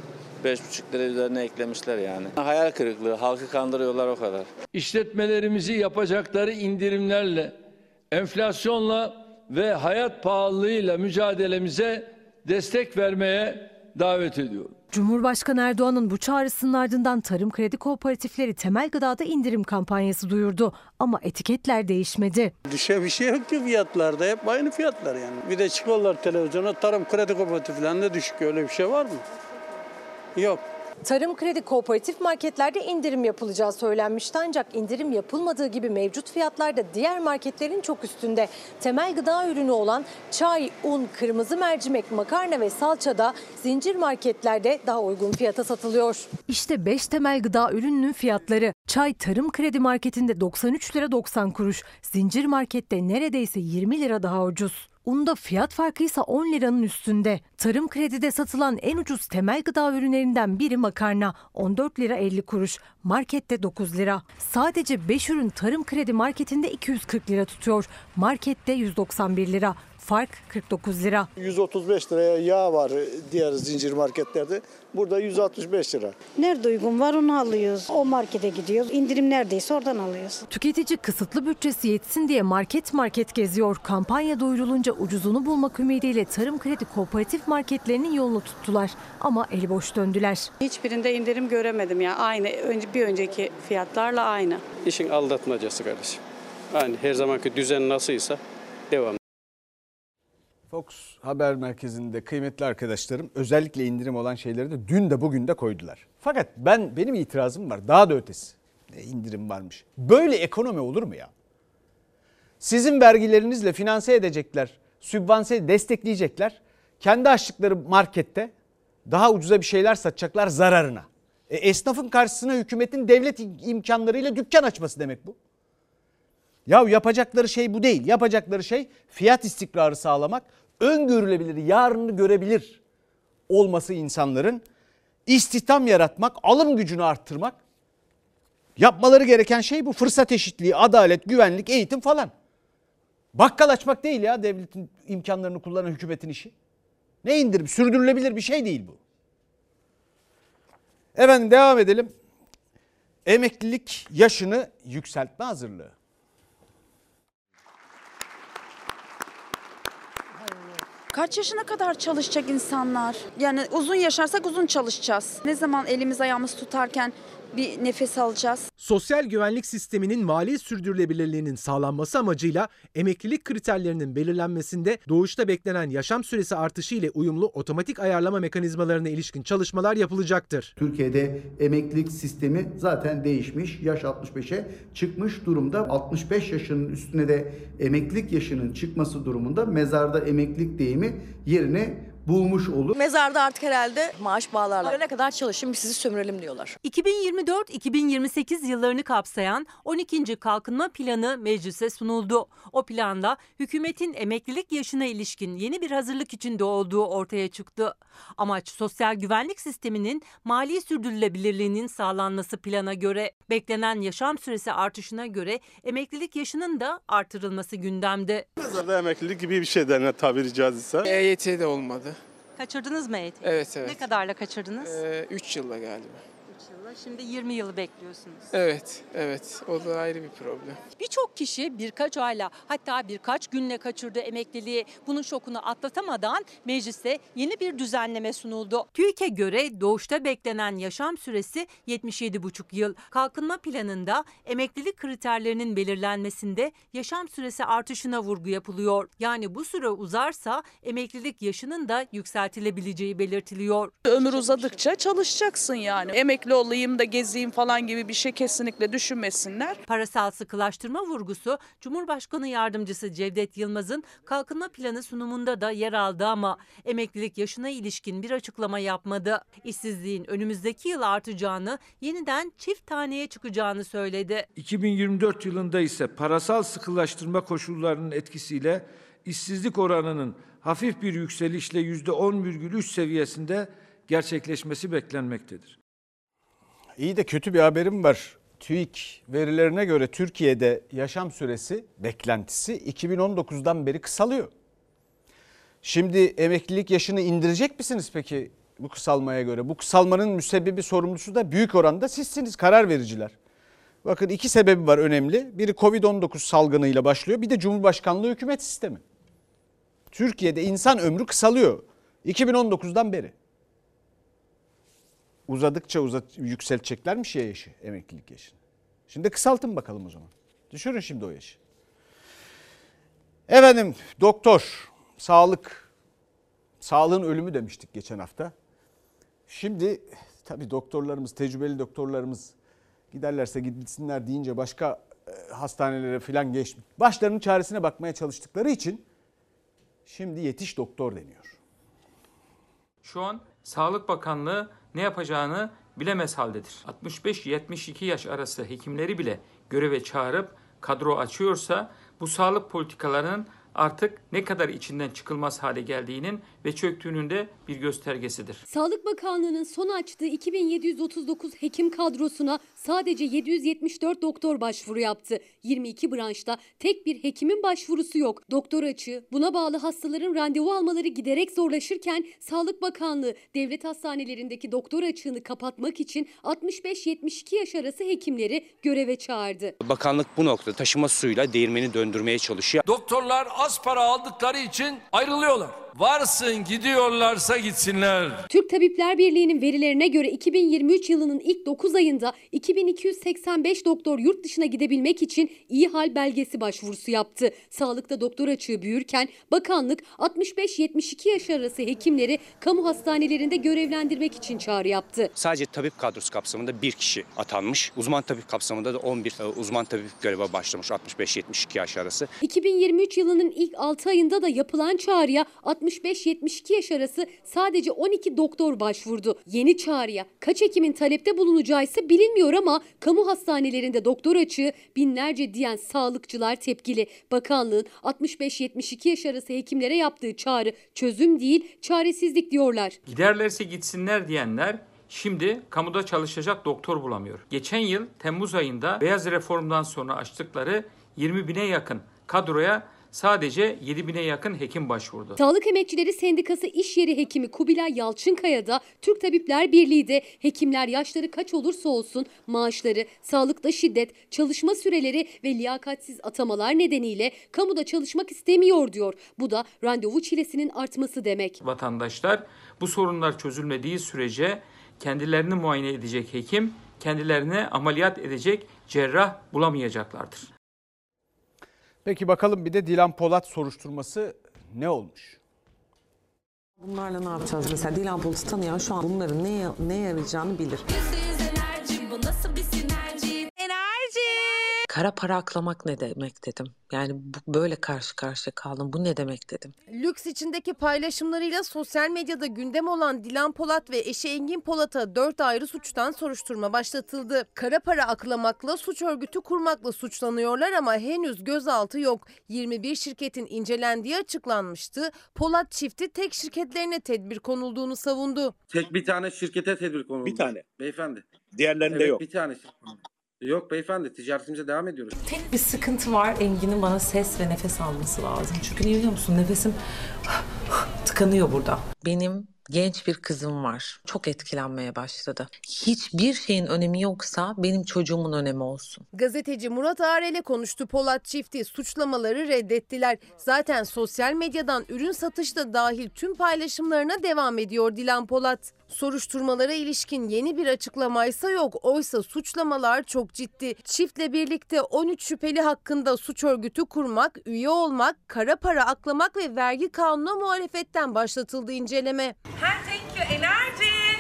5,5 lira üzerine eklemişler yani. Hayal kırıklığı halkı kandırıyorlar o kadar. İşletmelerimizi yapacakları indirimlerle, enflasyonla ve hayat pahalılığıyla mücadelemize destek vermeye davet ediyorum. Cumhurbaşkanı Erdoğan'ın bu çağrısının ardından tarım kredi kooperatifleri temel gıdada indirim kampanyası duyurdu. Ama etiketler değişmedi. Düşe bir şey yok ki fiyatlarda hep aynı fiyatlar yani. Bir de çıkıyorlar televizyona tarım kredi kooperatiflerinde düşük öyle bir şey var mı? Yok. Tarım kredi kooperatif marketlerde indirim yapılacağı söylenmişti ancak indirim yapılmadığı gibi mevcut fiyatlar da diğer marketlerin çok üstünde. Temel gıda ürünü olan çay, un, kırmızı mercimek, makarna ve salça da zincir marketlerde daha uygun fiyata satılıyor. İşte 5 temel gıda ürününün fiyatları. Çay Tarım Kredi Marketi'nde 93 lira 90 kuruş, zincir markette neredeyse 20 lira daha ucuz. Unda fiyat farkı ise 10 liranın üstünde. Tarım kredide satılan en ucuz temel gıda ürünlerinden biri makarna 14 lira 50 kuruş, markette 9 lira. Sadece 5 ürün tarım kredi marketinde 240 lira tutuyor, markette 191 lira. Fark 49 lira. 135 liraya yağ var diğer zincir marketlerde. Burada 165 lira. Nerede uygun var onu alıyoruz. O markete gidiyoruz. İndirim neredeyse oradan alıyoruz. Tüketici kısıtlı bütçesi yetsin diye market market geziyor. Kampanya duyurulunca ucuzunu bulmak ümidiyle tarım kredi kooperatif marketlerinin yolunu tuttular. Ama eli boş döndüler. Hiçbirinde indirim göremedim ya. Aynı önce bir önceki fiyatlarla aynı. İşin aldatmacası kardeşim. Yani her zamanki düzen nasılsa devam. Fox Haber Merkezi'nde kıymetli arkadaşlarım özellikle indirim olan şeyleri de dün de bugün de koydular. Fakat ben benim itirazım var daha da ötesi. Ne indirim varmış. Böyle ekonomi olur mu ya? Sizin vergilerinizle finanse edecekler, sübvanse destekleyecekler. Kendi açtıkları markette daha ucuza bir şeyler satacaklar zararına. E, esnafın karşısına hükümetin devlet imkanlarıyla dükkan açması demek bu. Ya yapacakları şey bu değil. Yapacakları şey fiyat istikrarı sağlamak, öngörülebilir, yarını görebilir olması insanların istihdam yaratmak, alım gücünü arttırmak. Yapmaları gereken şey bu fırsat eşitliği, adalet, güvenlik, eğitim falan. Bakkal açmak değil ya devletin imkanlarını kullanan hükümetin işi. Ne indirim? Sürdürülebilir bir şey değil bu. Efendim devam edelim. Emeklilik yaşını yükseltme hazırlığı. Kaç yaşına kadar çalışacak insanlar? Yani uzun yaşarsak uzun çalışacağız. Ne zaman elimiz ayağımız tutarken bir nefes alacağız? Sosyal güvenlik sisteminin mali sürdürülebilirliğinin sağlanması amacıyla emeklilik kriterlerinin belirlenmesinde doğuşta beklenen yaşam süresi artışı ile uyumlu otomatik ayarlama mekanizmalarına ilişkin çalışmalar yapılacaktır. Türkiye'de emeklilik sistemi zaten değişmiş. Yaş 65'e çıkmış durumda. 65 yaşının üstüne de emeklilik yaşının çıkması durumunda mezarda emeklilik deyimi yerini bulmuş olur. Mezarda artık herhalde maaş bağlarlar. Ne kadar çalışın biz sizi sömürelim diyorlar. 2024-2028 yıllarını kapsayan 12. Kalkınma Planı meclise sunuldu. O planda hükümetin emeklilik yaşına ilişkin yeni bir hazırlık içinde olduğu ortaya çıktı. Amaç sosyal güvenlik sisteminin mali sürdürülebilirliğinin sağlanması plana göre. Beklenen yaşam süresi artışına göre emeklilik yaşının da artırılması gündemde. Mezarda emeklilik gibi bir şey derler tabiri caizse. EYT de olmadı. Kaçırdınız mı eğitimi? Evet evet. Ne kadarla kaçırdınız? 3 yılla galiba. 3 yılla. Şimdi 20 yılı bekliyorsunuz. Evet, evet. O da ayrı bir problem. Birçok kişi birkaç ayla hatta birkaç günle kaçırdığı emekliliği bunun şokunu atlatamadan mecliste yeni bir düzenleme sunuldu. TÜİK'e göre doğuşta beklenen yaşam süresi 77,5 yıl. Kalkınma planında emeklilik kriterlerinin belirlenmesinde yaşam süresi artışına vurgu yapılıyor. Yani bu süre uzarsa emeklilik yaşının da yükseltilebileceği belirtiliyor. Ömür uzadıkça çalışacaksın yani. Emekli olayım da gezeyim falan gibi bir şey kesinlikle düşünmesinler. Parasal sıkılaştırma vurgusu Cumhurbaşkanı Yardımcısı Cevdet Yılmaz'ın kalkınma planı sunumunda da yer aldı ama emeklilik yaşına ilişkin bir açıklama yapmadı. İşsizliğin önümüzdeki yıl artacağını, yeniden çift taneye çıkacağını söyledi. 2024 yılında ise parasal sıkılaştırma koşullarının etkisiyle işsizlik oranının hafif bir yükselişle %10,3 seviyesinde gerçekleşmesi beklenmektedir. İyi de kötü bir haberim var. TÜİK verilerine göre Türkiye'de yaşam süresi beklentisi 2019'dan beri kısalıyor. Şimdi emeklilik yaşını indirecek misiniz peki bu kısalmaya göre? Bu kısalmanın müsebbibi sorumlusu da büyük oranda sizsiniz karar vericiler. Bakın iki sebebi var önemli. Biri Covid-19 salgınıyla başlıyor. Bir de Cumhurbaşkanlığı hükümet sistemi. Türkiye'de insan ömrü kısalıyor. 2019'dan beri. Uzadıkça uzat, yükselteceklermiş ya yaşı, emeklilik yaşını. Şimdi kısaltın bakalım o zaman. Düşürün şimdi o yaşı. Efendim doktor, sağlık, sağlığın ölümü demiştik geçen hafta. Şimdi tabii doktorlarımız, tecrübeli doktorlarımız giderlerse gitsinler deyince başka e, hastanelere falan geç. Başlarının çaresine bakmaya çalıştıkları için şimdi yetiş doktor deniyor. Şu an Sağlık Bakanlığı ne yapacağını bilemez haldedir. 65-72 yaş arası hekimleri bile göreve çağırıp kadro açıyorsa bu sağlık politikalarının artık ne kadar içinden çıkılmaz hale geldiğinin ve çöktüğünün de bir göstergesidir. Sağlık Bakanlığı'nın son açtığı 2739 hekim kadrosuna sadece 774 doktor başvuru yaptı. 22 branşta tek bir hekimin başvurusu yok. Doktor açığı, buna bağlı hastaların randevu almaları giderek zorlaşırken Sağlık Bakanlığı devlet hastanelerindeki doktor açığını kapatmak için 65-72 yaş arası hekimleri göreve çağırdı. Bakanlık bu noktada taşıma suyuyla değirmeni döndürmeye çalışıyor. Doktorlar az para aldıkları için ayrılıyorlar. Varsın gidiyorlarsa gitsinler. Türk Tabipler Birliği'nin verilerine göre 2023 yılının ilk 9 ayında 2285 doktor yurt dışına gidebilmek için iyi hal belgesi başvurusu yaptı. Sağlıkta doktor açığı büyürken bakanlık 65-72 yaş arası hekimleri kamu hastanelerinde görevlendirmek için çağrı yaptı. Sadece tabip kadrosu kapsamında bir kişi atanmış. Uzman tabip kapsamında da 11 e, uzman tabip göreve başlamış 65-72 yaş arası. 2023 yılının ilk 6 ayında da yapılan çağrıya 65-72 yaş arası sadece 12 doktor başvurdu. Yeni çağrıya kaç hekimin talepte bulunacağı ise bilinmiyor ama kamu hastanelerinde doktor açığı binlerce diyen sağlıkçılar tepkili. Bakanlığın 65-72 yaş arası hekimlere yaptığı çağrı çözüm değil çaresizlik diyorlar. Giderlerse gitsinler diyenler Şimdi kamuda çalışacak doktor bulamıyor. Geçen yıl Temmuz ayında beyaz reformdan sonra açtıkları 20 bine yakın kadroya sadece 7 bine yakın hekim başvurdu. Sağlık Emekçileri Sendikası İş Yeri Hekimi Kubilay Yalçınkaya da Türk Tabipler Birliği de hekimler yaşları kaç olursa olsun maaşları, sağlıkta şiddet, çalışma süreleri ve liyakatsiz atamalar nedeniyle kamuda çalışmak istemiyor diyor. Bu da randevu çilesinin artması demek. Vatandaşlar bu sorunlar çözülmediği sürece kendilerini muayene edecek hekim, kendilerine ameliyat edecek cerrah bulamayacaklardır. Peki bakalım bir de Dilan Polat soruşturması ne olmuş? Bunlarla ne yapacağız mesela? Dilan Polat'ı tanıyan şu an bunların neye, neye yarayacağını bilir. Kara para aklamak ne demek dedim. Yani bu, böyle karşı karşıya kaldım. Bu ne demek dedim. Lüks içindeki paylaşımlarıyla sosyal medyada gündem olan Dilan Polat ve eşi Engin Polat'a 4 ayrı suçtan soruşturma başlatıldı. Kara para aklamakla suç örgütü kurmakla suçlanıyorlar ama henüz gözaltı yok. 21 şirketin incelendiği açıklanmıştı. Polat çifti tek şirketlerine tedbir konulduğunu savundu. Tek bir tane şirkete tedbir konuldu. Bir tane. Beyefendi. Diğerlerinde evet, yok. bir tane şirket. Yok beyefendi ticaretimize devam ediyoruz. Tek bir sıkıntı var. Engin'in bana ses ve nefes alması lazım. Çünkü niye biliyor musun? Nefesim tıkanıyor burada. Benim genç bir kızım var. Çok etkilenmeye başladı. Hiçbir şeyin önemi yoksa benim çocuğumun önemi olsun. Gazeteci Murat Arel'e konuştu Polat çifti. Suçlamaları reddettiler. Zaten sosyal medyadan ürün satışı da dahil tüm paylaşımlarına devam ediyor Dilan Polat. Soruşturmalara ilişkin yeni bir açıklamaysa yok. Oysa suçlamalar çok ciddi. Çiftle birlikte 13 şüpheli hakkında suç örgütü kurmak, üye olmak, kara para aklamak ve vergi kanuna muhalefetten başlatıldı inceleme. You enerji.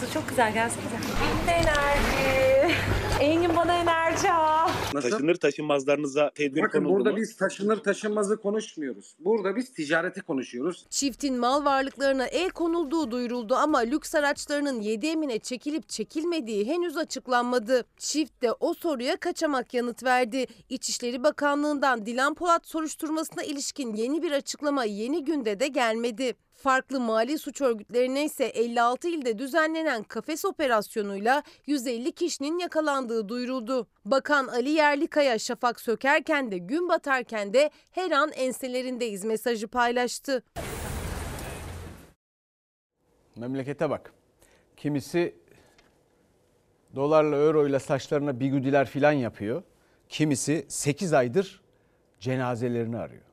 Su çok güzel gelsene. Hem de enerji. Engin bana enerji ha. Nasıl? Taşınır taşınmazlarınıza tedbir Bakın konuldu burada mu? biz taşınır taşınmazı konuşmuyoruz. Burada biz ticareti konuşuyoruz. Çiftin mal varlıklarına el konulduğu duyuruldu ama lüks araçlarının 7 emine çekilip çekilmediği henüz açıklanmadı. Çift de o soruya kaçamak yanıt verdi. İçişleri Bakanlığı'ndan Dilan Polat soruşturmasına ilişkin yeni bir açıklama yeni günde de gelmedi. Farklı mali suç örgütlerine ise 56 ilde düzenlenen kafes operasyonuyla 150 kişinin yakalandığı duyuruldu. Bakan Ali Yerlikaya şafak sökerken de gün batarken de her an enselerindeyiz mesajı paylaştı. Memlekete bak. Kimisi dolarla euroyla saçlarına bigudiler filan yapıyor. Kimisi 8 aydır cenazelerini arıyor.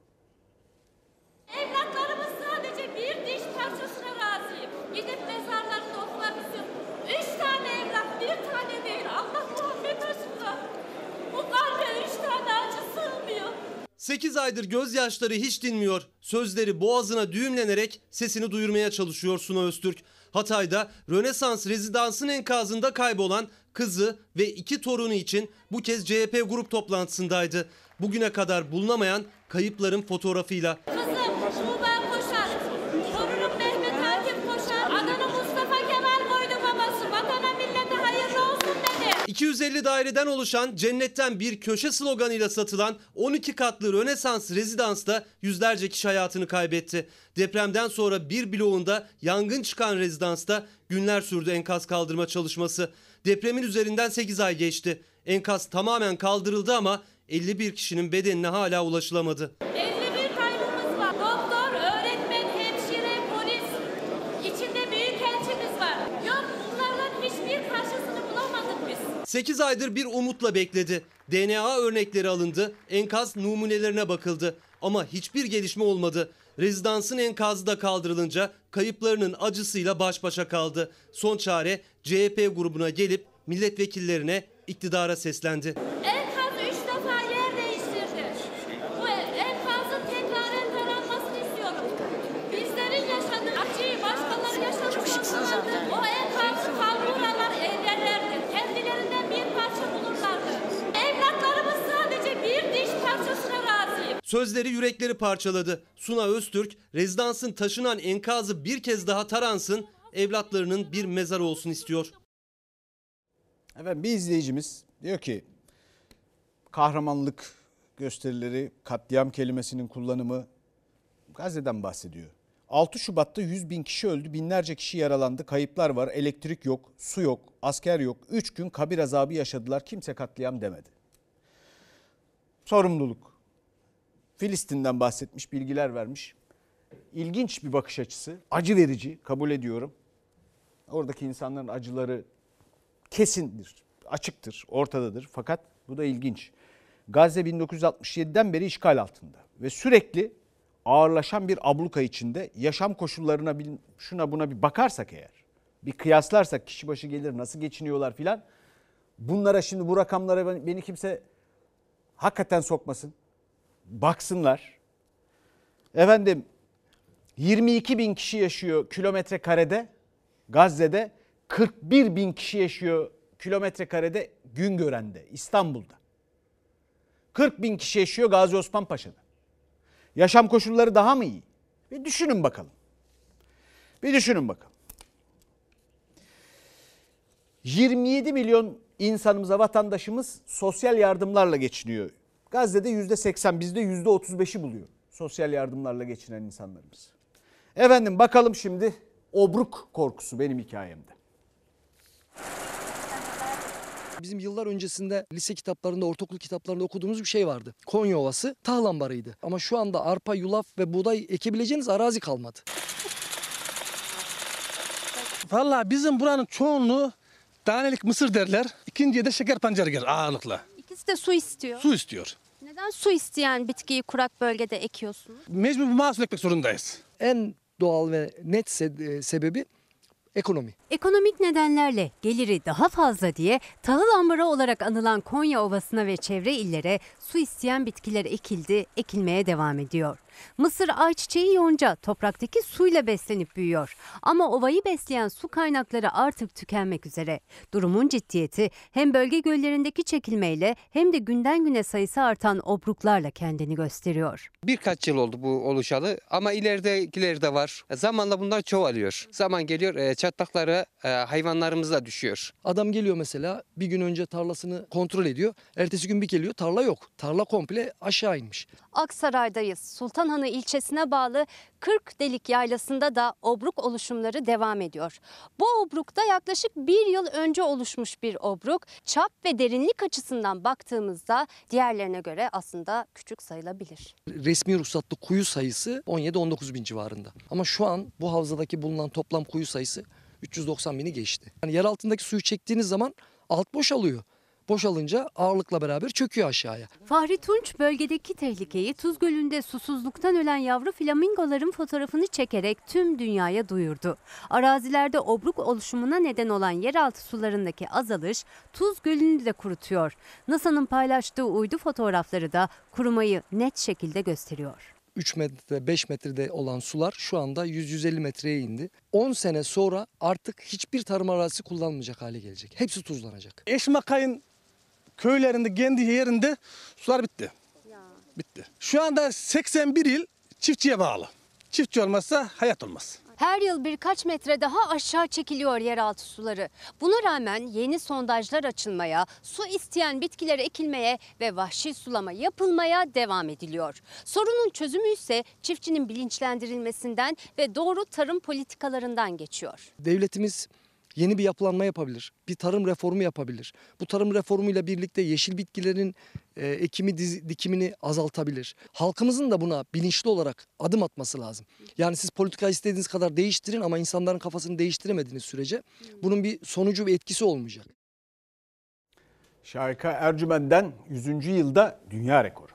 8 aydır gözyaşları hiç dinmiyor. Sözleri boğazına düğümlenerek sesini duyurmaya çalışıyor Suna Öztürk. Hatay'da Rönesans rezidansın enkazında kaybolan kızı ve iki torunu için bu kez CHP grup toplantısındaydı. Bugüne kadar bulunamayan kayıpların fotoğrafıyla. Kızım Tuğba Koşar. Torunum Mehmet Akif Koşar. Adını Mustafa Kemal koydu babası. Vatana millete hayırlı olsun dedi. 250 daireden oluşan cennetten bir köşe sloganıyla satılan 12 katlı Rönesans rezidansta yüzlerce kişi hayatını kaybetti. Depremden sonra bir bloğunda yangın çıkan rezidansta günler sürdü enkaz kaldırma çalışması. Depremin üzerinden 8 ay geçti. Enkaz tamamen kaldırıldı ama 51 kişinin bedenine hala ulaşılamadı. 51 8 aydır bir umutla bekledi. DNA örnekleri alındı, enkaz numunelerine bakıldı. Ama hiçbir gelişme olmadı. Rezidansın enkazı da kaldırılınca kayıplarının acısıyla baş başa kaldı. Son çare CHP grubuna gelip milletvekillerine iktidara seslendi. Enkaz Sözleri yürekleri parçaladı. Suna Öztürk, rezidansın taşınan enkazı bir kez daha taransın, evlatlarının bir mezar olsun istiyor. Efendim bir izleyicimiz diyor ki kahramanlık gösterileri, katliam kelimesinin kullanımı Gazze'den bahsediyor. 6 Şubat'ta 100 bin kişi öldü, binlerce kişi yaralandı, kayıplar var, elektrik yok, su yok, asker yok. 3 gün kabir azabı yaşadılar, kimse katliam demedi. Sorumluluk. Filistin'den bahsetmiş, bilgiler vermiş. İlginç bir bakış açısı, acı verici, kabul ediyorum. Oradaki insanların acıları kesindir, açıktır, ortadadır. Fakat bu da ilginç. Gazze 1967'den beri işgal altında ve sürekli ağırlaşan bir abluka içinde yaşam koşullarına şuna buna bir bakarsak eğer, bir kıyaslarsak kişi başı gelir nasıl geçiniyorlar filan. Bunlara şimdi bu rakamlara ben- beni kimse hakikaten sokmasın. Baksınlar. Efendim 22 bin kişi yaşıyor kilometre karede Gazze'de 41 bin kişi yaşıyor kilometre karede Güngören'de İstanbul'da. 40 bin kişi yaşıyor Gazi Osman Paşa'da. Yaşam koşulları daha mı iyi? Bir düşünün bakalım. Bir düşünün bakalım. 27 milyon insanımıza vatandaşımız sosyal yardımlarla geçiniyor. Gazze'de %80 bizde %35'i buluyor sosyal yardımlarla geçinen insanlarımız. Efendim bakalım şimdi obruk korkusu benim hikayemde. Bizim yıllar öncesinde lise kitaplarında, ortaokul kitaplarında okuduğumuz bir şey vardı. Konya Ovası tahıl ambarıydı. Ama şu anda arpa, yulaf ve buğday ekebileceğiniz arazi kalmadı. Vallahi bizim buranın çoğunluğu tanelik mısır derler. İkinciye de şeker pancarı gelir ağırlıkla. İkisi de su istiyor. Su istiyor. Neden su isteyen bitkiyi kurak bölgede ekiyorsunuz? Mecbur bu mahsul ekmek zorundayız. En doğal ve net se- e, sebebi ekonomi. Ekonomik nedenlerle geliri daha fazla diye tahıl ambarı olarak anılan Konya Ovası'na ve çevre illere su isteyen bitkiler ekildi, ekilmeye devam ediyor. Mısır ayçiçeği yonca topraktaki suyla beslenip büyüyor. Ama ovayı besleyen su kaynakları artık tükenmek üzere. Durumun ciddiyeti hem bölge göllerindeki çekilmeyle hem de günden güne sayısı artan obruklarla kendini gösteriyor. Birkaç yıl oldu bu oluşalı ama ileridekileri de var. Zamanla bunlar çoğalıyor. Zaman geliyor e, çatlakları e, hayvanlarımızla düşüyor. Adam geliyor mesela bir gün önce tarlasını kontrol ediyor. Ertesi gün bir geliyor tarla yok. Tarla komple aşağı inmiş. Aksaray'dayız. Sultanhanı ilçesine bağlı 40 delik yaylasında da obruk oluşumları devam ediyor. Bu obrukta yaklaşık bir yıl önce oluşmuş bir obruk. Çap ve derinlik açısından baktığımızda diğerlerine göre aslında küçük sayılabilir. Resmi ruhsatlı kuyu sayısı 17-19 bin civarında. Ama şu an bu havzadaki bulunan toplam kuyu sayısı 390 bini geçti. Yani yer altındaki suyu çektiğiniz zaman alt boşalıyor. Boşalınca ağırlıkla beraber çöküyor aşağıya. Fahri Tunç bölgedeki tehlikeyi Tuz Gölü'nde susuzluktan ölen yavru flamingoların fotoğrafını çekerek tüm dünyaya duyurdu. Arazilerde obruk oluşumuna neden olan yeraltı sularındaki azalış Tuz Gölü'nü de kurutuyor. NASA'nın paylaştığı uydu fotoğrafları da kurumayı net şekilde gösteriyor. 3 metre 5 metrede olan sular şu anda 100-150 metreye indi. 10 sene sonra artık hiçbir tarım arazisi kullanılmayacak hale gelecek. Hepsi tuzlanacak. Eşmakay'ın köylerinde kendi yerinde sular bitti. Bitti. Şu anda 81 il çiftçiye bağlı. Çiftçi olmazsa hayat olmaz. Her yıl birkaç metre daha aşağı çekiliyor yeraltı suları. Buna rağmen yeni sondajlar açılmaya, su isteyen bitkiler ekilmeye ve vahşi sulama yapılmaya devam ediliyor. Sorunun çözümü ise çiftçinin bilinçlendirilmesinden ve doğru tarım politikalarından geçiyor. Devletimiz yeni bir yapılanma yapabilir. Bir tarım reformu yapabilir. Bu tarım reformuyla birlikte yeşil bitkilerin e, ekimi dizi- dikimini azaltabilir. Halkımızın da buna bilinçli olarak adım atması lazım. Yani siz politika istediğiniz kadar değiştirin ama insanların kafasını değiştiremediğiniz sürece bunun bir sonucu ve etkisi olmayacak. Şarika Ercümen'den 100. yılda dünya rekoru.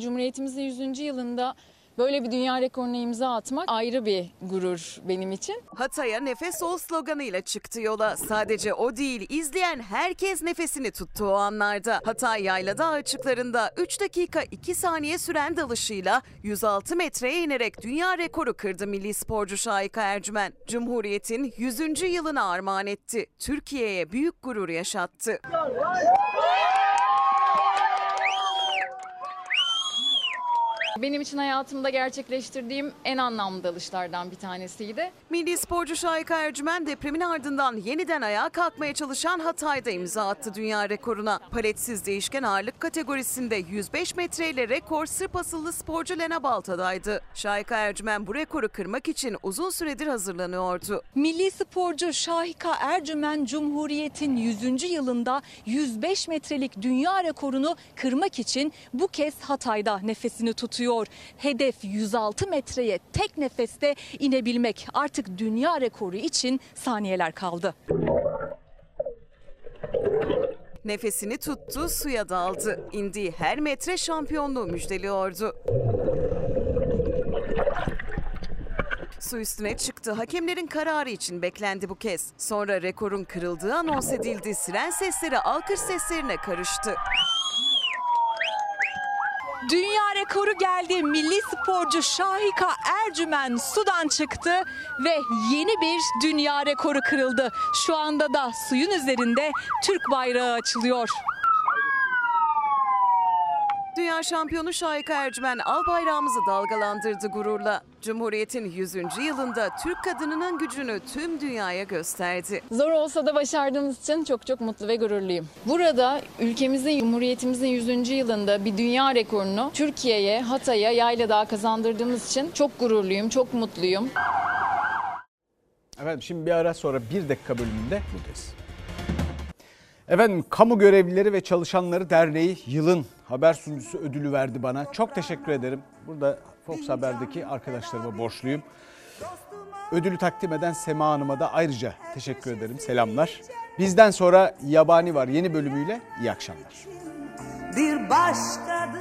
Cumhuriyetimizin 100. yılında böyle bir dünya rekoruna imza atmak ayrı bir gurur benim için. Hatay'a nefes ol sloganıyla çıktı yola. Sadece o değil, izleyen herkes nefesini tuttu o anlarda. Hatay Yaylada açıklarında 3 dakika 2 saniye süren dalışıyla 106 metreye inerek dünya rekoru kırdı milli sporcu Şahika Ercümen. Cumhuriyet'in 100. yılına armağan etti. Türkiye'ye büyük gurur yaşattı. Benim için hayatımda gerçekleştirdiğim en anlamlı dalışlardan bir tanesiydi. Milli sporcu Şahika Ercümen depremin ardından yeniden ayağa kalkmaya çalışan Hatay'da imza attı dünya rekoruna. Paletsiz değişken ağırlık kategorisinde 105 metreyle rekor Sırp asıllı sporcu Lena Balta'daydı. Şahika Ercümen bu rekoru kırmak için uzun süredir hazırlanıyordu. Milli sporcu Şahika Ercümen Cumhuriyet'in 100. yılında 105 metrelik dünya rekorunu kırmak için bu kez Hatay'da nefesini tutuyor. Hedef 106 metreye tek nefeste inebilmek. Artık dünya rekoru için saniyeler kaldı. Nefesini tuttu, suya daldı. İndiği her metre şampiyonluğu müjdeliyordu. Su üstüne çıktı. Hakemlerin kararı için beklendi bu kez. Sonra rekorun kırıldığı anons edildi. Siren sesleri alkış seslerine karıştı. Dünya rekoru geldi. Milli sporcu Şahika Ercümen sudan çıktı ve yeni bir dünya rekoru kırıldı. Şu anda da suyun üzerinde Türk bayrağı açılıyor. Dünya şampiyonu Şahika Ercümen al bayrağımızı dalgalandırdı gururla. Cumhuriyet'in 100. yılında Türk kadınının gücünü tüm dünyaya gösterdi. Zor olsa da başardığımız için çok çok mutlu ve gururluyum. Burada ülkemizin, Cumhuriyetimizin 100. yılında bir dünya rekorunu Türkiye'ye, Hatay'a, Yayladağ'a kazandırdığımız için çok gururluyum, çok mutluyum. Efendim şimdi bir ara sonra bir dakika bölümünde buradayız. Efendim Kamu Görevlileri ve Çalışanları Derneği yılın haber sunucusu ödülü verdi bana. Çok teşekkür ederim. Burada Fox Haber'deki arkadaşlarıma borçluyum. Ödülü takdim eden Sema Hanım'a da ayrıca teşekkür ederim. Selamlar. Bizden sonra Yabani var yeni bölümüyle. İyi akşamlar. Bir başka